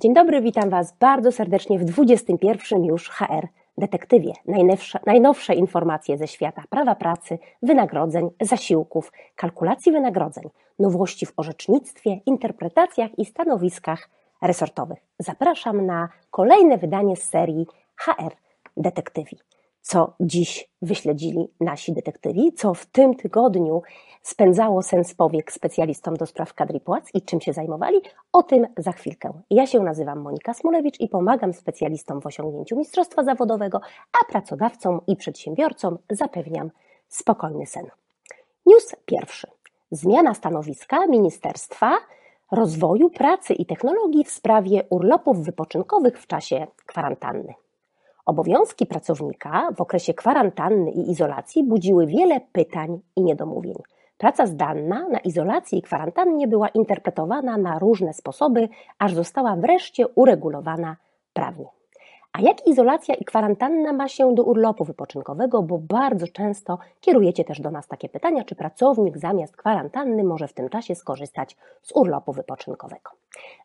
Dzień dobry, witam Was bardzo serdecznie w 21 już HR Detektywie. Najnowsze, najnowsze informacje ze świata prawa pracy, wynagrodzeń, zasiłków, kalkulacji wynagrodzeń, nowości w orzecznictwie, interpretacjach i stanowiskach resortowych. Zapraszam na kolejne wydanie z serii HR Detektywi co dziś wyśledzili nasi detektywi, co w tym tygodniu spędzało sens powiek specjalistom do spraw kadr i płac i czym się zajmowali, o tym za chwilkę. Ja się nazywam Monika Smulewicz i pomagam specjalistom w osiągnięciu mistrzostwa zawodowego, a pracodawcom i przedsiębiorcom zapewniam spokojny sen. News pierwszy. Zmiana stanowiska Ministerstwa Rozwoju, Pracy i Technologii w sprawie urlopów wypoczynkowych w czasie kwarantanny. Obowiązki pracownika w okresie kwarantanny i izolacji budziły wiele pytań i niedomówień. Praca zdalna na izolacji i kwarantannie była interpretowana na różne sposoby, aż została wreszcie uregulowana prawnie. A jak izolacja i kwarantanna ma się do urlopu wypoczynkowego, bo bardzo często kierujecie też do nas takie pytania, czy pracownik zamiast kwarantanny może w tym czasie skorzystać z urlopu wypoczynkowego.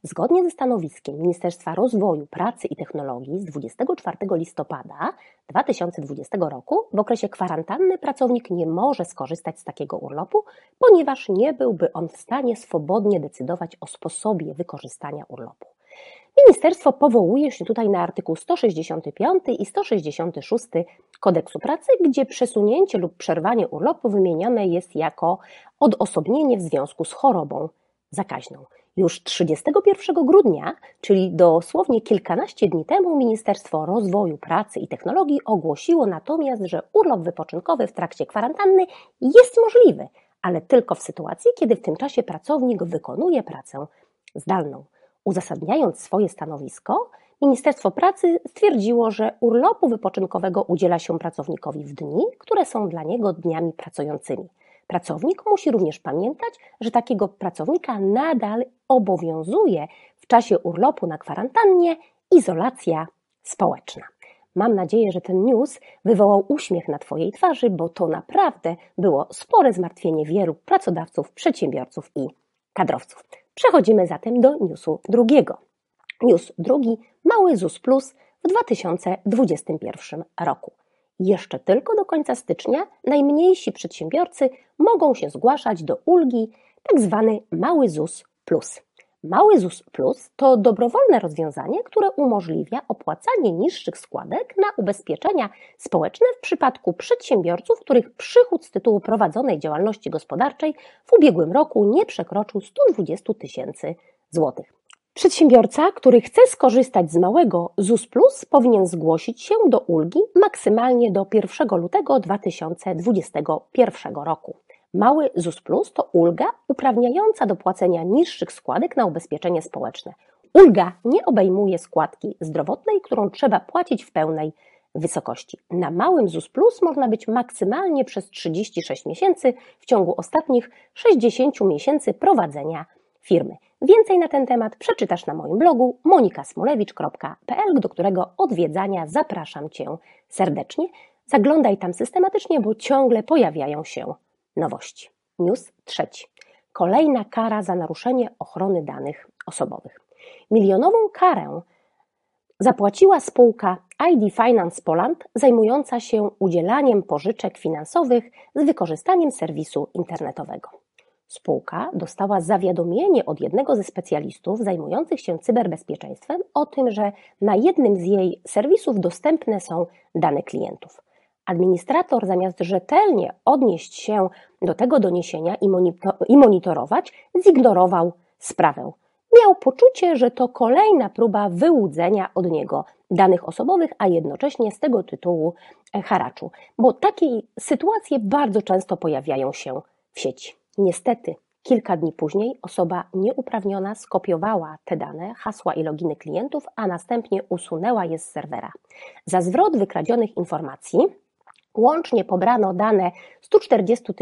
Zgodnie ze stanowiskiem Ministerstwa Rozwoju, Pracy i Technologii z 24 listopada 2020 roku w okresie kwarantanny pracownik nie może skorzystać z takiego urlopu, ponieważ nie byłby on w stanie swobodnie decydować o sposobie wykorzystania urlopu. Ministerstwo powołuje się tutaj na artykuł 165 i 166 Kodeksu Pracy, gdzie przesunięcie lub przerwanie urlopu wymienione jest jako odosobnienie w związku z chorobą zakaźną. Już 31 grudnia, czyli dosłownie kilkanaście dni temu, Ministerstwo Rozwoju, Pracy i Technologii ogłosiło natomiast, że urlop wypoczynkowy w trakcie kwarantanny jest możliwy, ale tylko w sytuacji, kiedy w tym czasie pracownik wykonuje pracę zdalną. Uzasadniając swoje stanowisko, Ministerstwo Pracy stwierdziło, że urlopu wypoczynkowego udziela się pracownikowi w dni, które są dla niego dniami pracującymi. Pracownik musi również pamiętać, że takiego pracownika nadal obowiązuje w czasie urlopu na kwarantannie izolacja społeczna. Mam nadzieję, że ten news wywołał uśmiech na Twojej twarzy, bo to naprawdę było spore zmartwienie wielu pracodawców, przedsiębiorców i kadrowców. Przechodzimy zatem do newsu drugiego. News drugi, mały ZUS Plus w 2021 roku. Jeszcze tylko do końca stycznia najmniejsi przedsiębiorcy mogą się zgłaszać do ulgi tzw. Tak mały ZUS Plus. Mały ZUS Plus to dobrowolne rozwiązanie, które umożliwia opłacanie niższych składek na ubezpieczenia społeczne w przypadku przedsiębiorców, których przychód z tytułu prowadzonej działalności gospodarczej w ubiegłym roku nie przekroczył 120 tysięcy złotych. Przedsiębiorca, który chce skorzystać z małego ZUS Plus, powinien zgłosić się do ulgi maksymalnie do 1 lutego 2021 roku. Mały ZUS Plus to ulga uprawniająca do płacenia niższych składek na ubezpieczenie społeczne. Ulga nie obejmuje składki zdrowotnej, którą trzeba płacić w pełnej wysokości. Na małym ZUS Plus można być maksymalnie przez 36 miesięcy w ciągu ostatnich 60 miesięcy prowadzenia firmy. Więcej na ten temat przeczytasz na moim blogu monikasmulewicz.pl, do którego odwiedzania zapraszam Cię serdecznie. Zaglądaj tam systematycznie, bo ciągle pojawiają się nowości. News trzeci. Kolejna kara za naruszenie ochrony danych osobowych. Milionową karę zapłaciła spółka ID Finance Poland, zajmująca się udzielaniem pożyczek finansowych z wykorzystaniem serwisu internetowego. Spółka dostała zawiadomienie od jednego ze specjalistów zajmujących się cyberbezpieczeństwem o tym, że na jednym z jej serwisów dostępne są dane klientów. Administrator, zamiast rzetelnie odnieść się do tego doniesienia i monitorować, zignorował sprawę. Miał poczucie, że to kolejna próba wyłudzenia od niego danych osobowych, a jednocześnie z tego tytułu e, haraczu, bo takie sytuacje bardzo często pojawiają się w sieci. Niestety, kilka dni później osoba nieuprawniona skopiowała te dane, hasła i loginy klientów, a następnie usunęła je z serwera. Za zwrot wykradzionych informacji Łącznie pobrano dane 140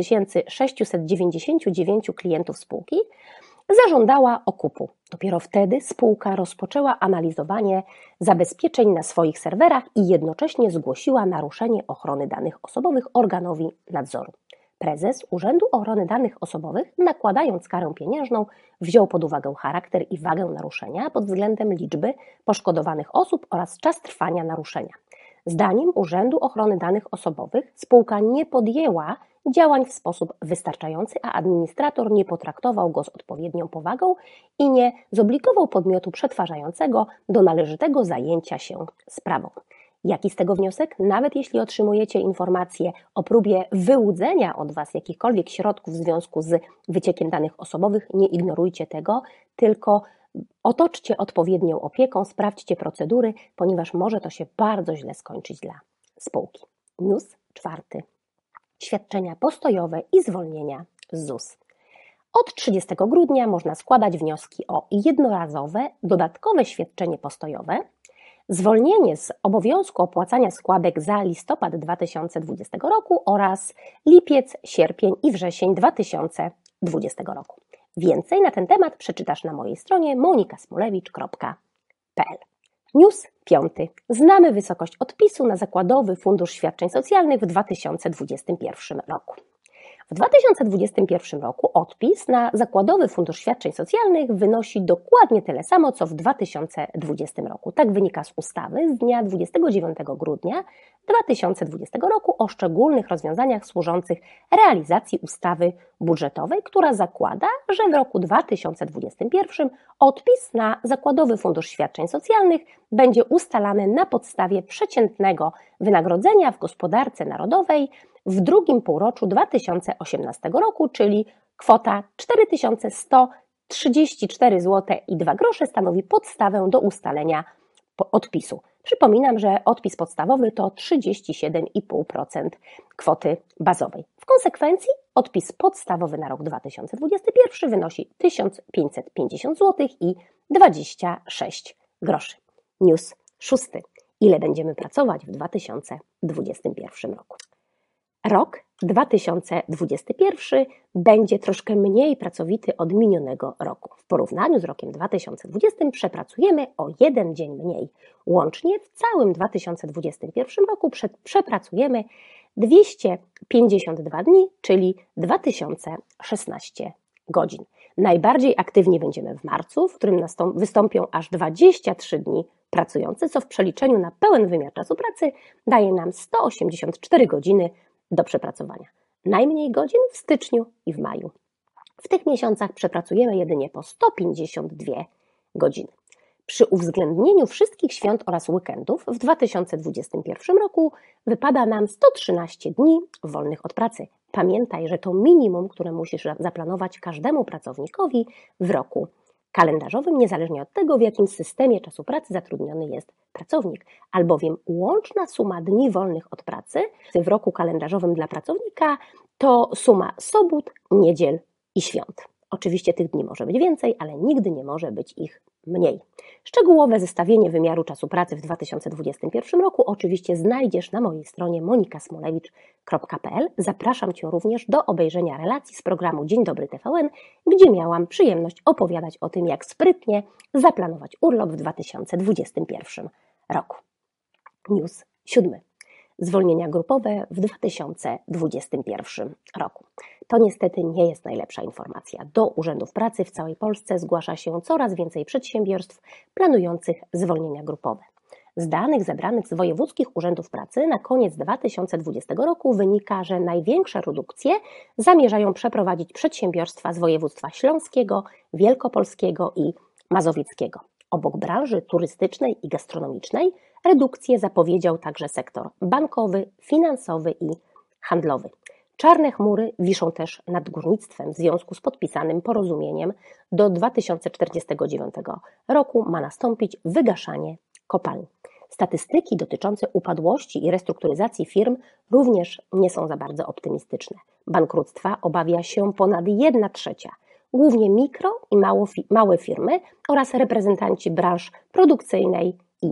699 klientów spółki, zażądała okupu. Dopiero wtedy spółka rozpoczęła analizowanie zabezpieczeń na swoich serwerach i jednocześnie zgłosiła naruszenie ochrony danych osobowych organowi nadzoru. Prezes Urzędu Ochrony Danych Osobowych, nakładając karę pieniężną, wziął pod uwagę charakter i wagę naruszenia pod względem liczby poszkodowanych osób oraz czas trwania naruszenia. Zdaniem Urzędu Ochrony Danych Osobowych spółka nie podjęła działań w sposób wystarczający, a administrator nie potraktował go z odpowiednią powagą i nie zobligował podmiotu przetwarzającego do należytego zajęcia się sprawą. Jaki z tego wniosek? Nawet jeśli otrzymujecie informację o próbie wyłudzenia od Was jakichkolwiek środków w związku z wyciekiem danych osobowych, nie ignorujcie tego, tylko otoczcie odpowiednią opieką, sprawdźcie procedury, ponieważ może to się bardzo źle skończyć dla spółki. News czwarty. Świadczenia postojowe i zwolnienia z ZUS. Od 30 grudnia można składać wnioski o jednorazowe, dodatkowe świadczenie postojowe zwolnienie z obowiązku opłacania składek za listopad 2020 roku oraz lipiec, sierpień i wrzesień 2020 roku. Więcej na ten temat przeczytasz na mojej stronie monikasmulewicz.pl. News piąty. Znamy wysokość odpisu na Zakładowy Fundusz Świadczeń Socjalnych w 2021 roku. W 2021 roku odpis na Zakładowy Fundusz Świadczeń Socjalnych wynosi dokładnie tyle samo, co w 2020 roku. Tak wynika z ustawy z dnia 29 grudnia 2020 roku o szczególnych rozwiązaniach służących realizacji ustawy budżetowej, która zakłada, że w roku 2021 odpis na Zakładowy Fundusz Świadczeń Socjalnych będzie ustalany na podstawie przeciętnego wynagrodzenia w gospodarce narodowej w drugim półroczu 2018 roku, czyli kwota 4134 zł i 2 grosze stanowi podstawę do ustalenia odpisu. Przypominam, że odpis podstawowy to 37,5% kwoty bazowej. W konsekwencji odpis podstawowy na rok 2021 wynosi 1550 zł i 26 groszy. News szósty. Ile będziemy pracować w 2021 roku? Rok 2021 będzie troszkę mniej pracowity od minionego roku. W porównaniu z rokiem 2020 przepracujemy o jeden dzień mniej. Łącznie w całym 2021 roku przepracujemy 252 dni, czyli 2016 godzin. Najbardziej aktywni będziemy w marcu, w którym wystąpią aż 23 dni pracujące, co w przeliczeniu na pełen wymiar czasu pracy daje nam 184 godziny do przepracowania. Najmniej godzin w styczniu i w maju. W tych miesiącach przepracujemy jedynie po 152 godziny. Przy uwzględnieniu wszystkich świąt oraz weekendów w 2021 roku wypada nam 113 dni wolnych od pracy. Pamiętaj, że to minimum, które musisz zaplanować każdemu pracownikowi w roku kalendarzowym, niezależnie od tego, w jakim systemie czasu pracy zatrudniony jest pracownik, albowiem łączna suma dni wolnych od pracy w roku kalendarzowym dla pracownika to suma sobót, niedziel i świąt. Oczywiście tych dni może być więcej, ale nigdy nie może być ich mniej. Szczegółowe zestawienie wymiaru czasu pracy w 2021 roku oczywiście znajdziesz na mojej stronie monikasmolewicz.pl. Zapraszam Cię również do obejrzenia relacji z programu Dzień Dobry TVN, gdzie miałam przyjemność opowiadać o tym, jak sprytnie zaplanować urlop w 2021 roku. News siódmy zwolnienia grupowe w 2021 roku. To niestety nie jest najlepsza informacja. Do urzędów pracy w całej Polsce zgłasza się coraz więcej przedsiębiorstw planujących zwolnienia grupowe. Z danych zebranych z wojewódzkich urzędów pracy na koniec 2020 roku wynika, że największe redukcje zamierzają przeprowadzić przedsiębiorstwa z województwa śląskiego, wielkopolskiego i mazowieckiego. Obok branży turystycznej i gastronomicznej redukcję zapowiedział także sektor bankowy, finansowy i handlowy. Czarne chmury wiszą też nad górnictwem w związku z podpisanym porozumieniem. Do 2049 roku ma nastąpić wygaszanie kopalń. Statystyki dotyczące upadłości i restrukturyzacji firm również nie są za bardzo optymistyczne. Bankructwa obawia się ponad 1 trzecia, głównie mikro i małe firmy oraz reprezentanci branż produkcyjnej i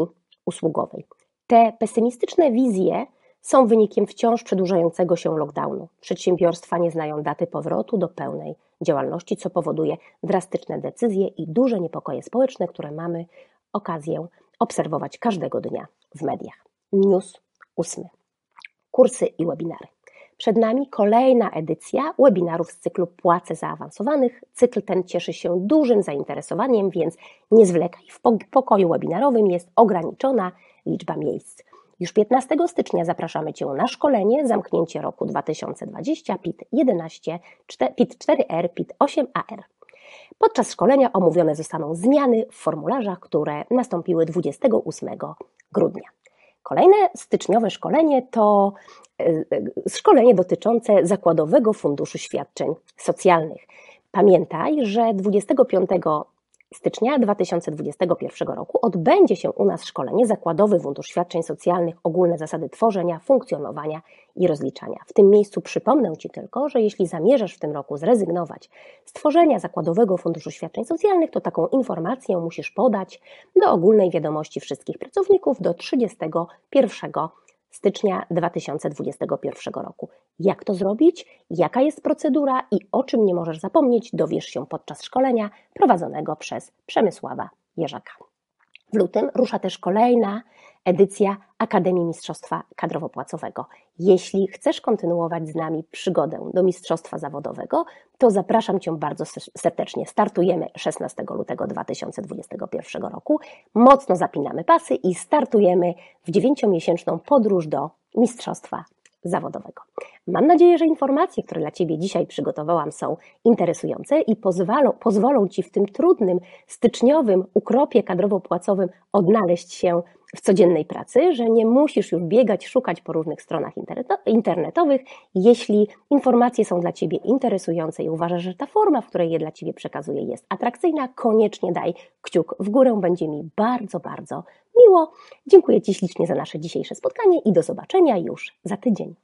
usługowej. Te pesymistyczne wizje są wynikiem wciąż przedłużającego się lockdownu. Przedsiębiorstwa nie znają daty powrotu do pełnej działalności, co powoduje drastyczne decyzje i duże niepokoje społeczne, które mamy okazję obserwować każdego dnia w mediach. News ósmy. Kursy i webinary. Przed nami kolejna edycja webinarów z cyklu Płace Zaawansowanych. Cykl ten cieszy się dużym zainteresowaniem, więc nie zwlekaj. W pokoju webinarowym jest ograniczona liczba miejsc. Już 15 stycznia zapraszamy Cię na szkolenie Zamknięcie roku 2020 PIT 11, PIT 4R, PIT 8AR. Podczas szkolenia omówione zostaną zmiany w formularzach, które nastąpiły 28 grudnia. Kolejne styczniowe szkolenie to e, e, szkolenie dotyczące Zakładowego Funduszu Świadczeń Socjalnych. Pamiętaj, że 25 stycznia 2021 roku odbędzie się u nas szkolenie Zakładowy Fundusz Świadczeń Socjalnych Ogólne zasady tworzenia, funkcjonowania i rozliczania. W tym miejscu przypomnę Ci tylko, że jeśli zamierzasz w tym roku zrezygnować z tworzenia Zakładowego Funduszu Świadczeń Socjalnych, to taką informację musisz podać do ogólnej wiadomości wszystkich pracowników do 31 stycznia 2021 roku. Jak to zrobić? Jaka jest procedura i o czym nie możesz zapomnieć, dowiesz się podczas szkolenia prowadzonego przez Przemysława Jerzaka. W lutym rusza też kolejna edycja Akademii Mistrzostwa Kadrowo-Płacowego. Jeśli chcesz kontynuować z nami przygodę do Mistrzostwa Zawodowego, to zapraszam Cię bardzo serdecznie. Startujemy 16 lutego 2021 roku. Mocno zapinamy pasy i startujemy w dziewięciomiesięczną podróż do Mistrzostwa zawodowego. Mam nadzieję, że informacje, które dla Ciebie dzisiaj przygotowałam, są interesujące i pozwolą, pozwolą Ci w tym trudnym, styczniowym ukropie kadrowo-płacowym odnaleźć się w codziennej pracy, że nie musisz już biegać, szukać po różnych stronach internetowych. Jeśli informacje są dla Ciebie interesujące i uważasz, że ta forma, w której je dla Ciebie przekazuję, jest atrakcyjna, koniecznie daj kciuk w górę. Będzie mi bardzo, bardzo miło. Dziękuję Ci ślicznie za nasze dzisiejsze spotkanie i do zobaczenia już za tydzień.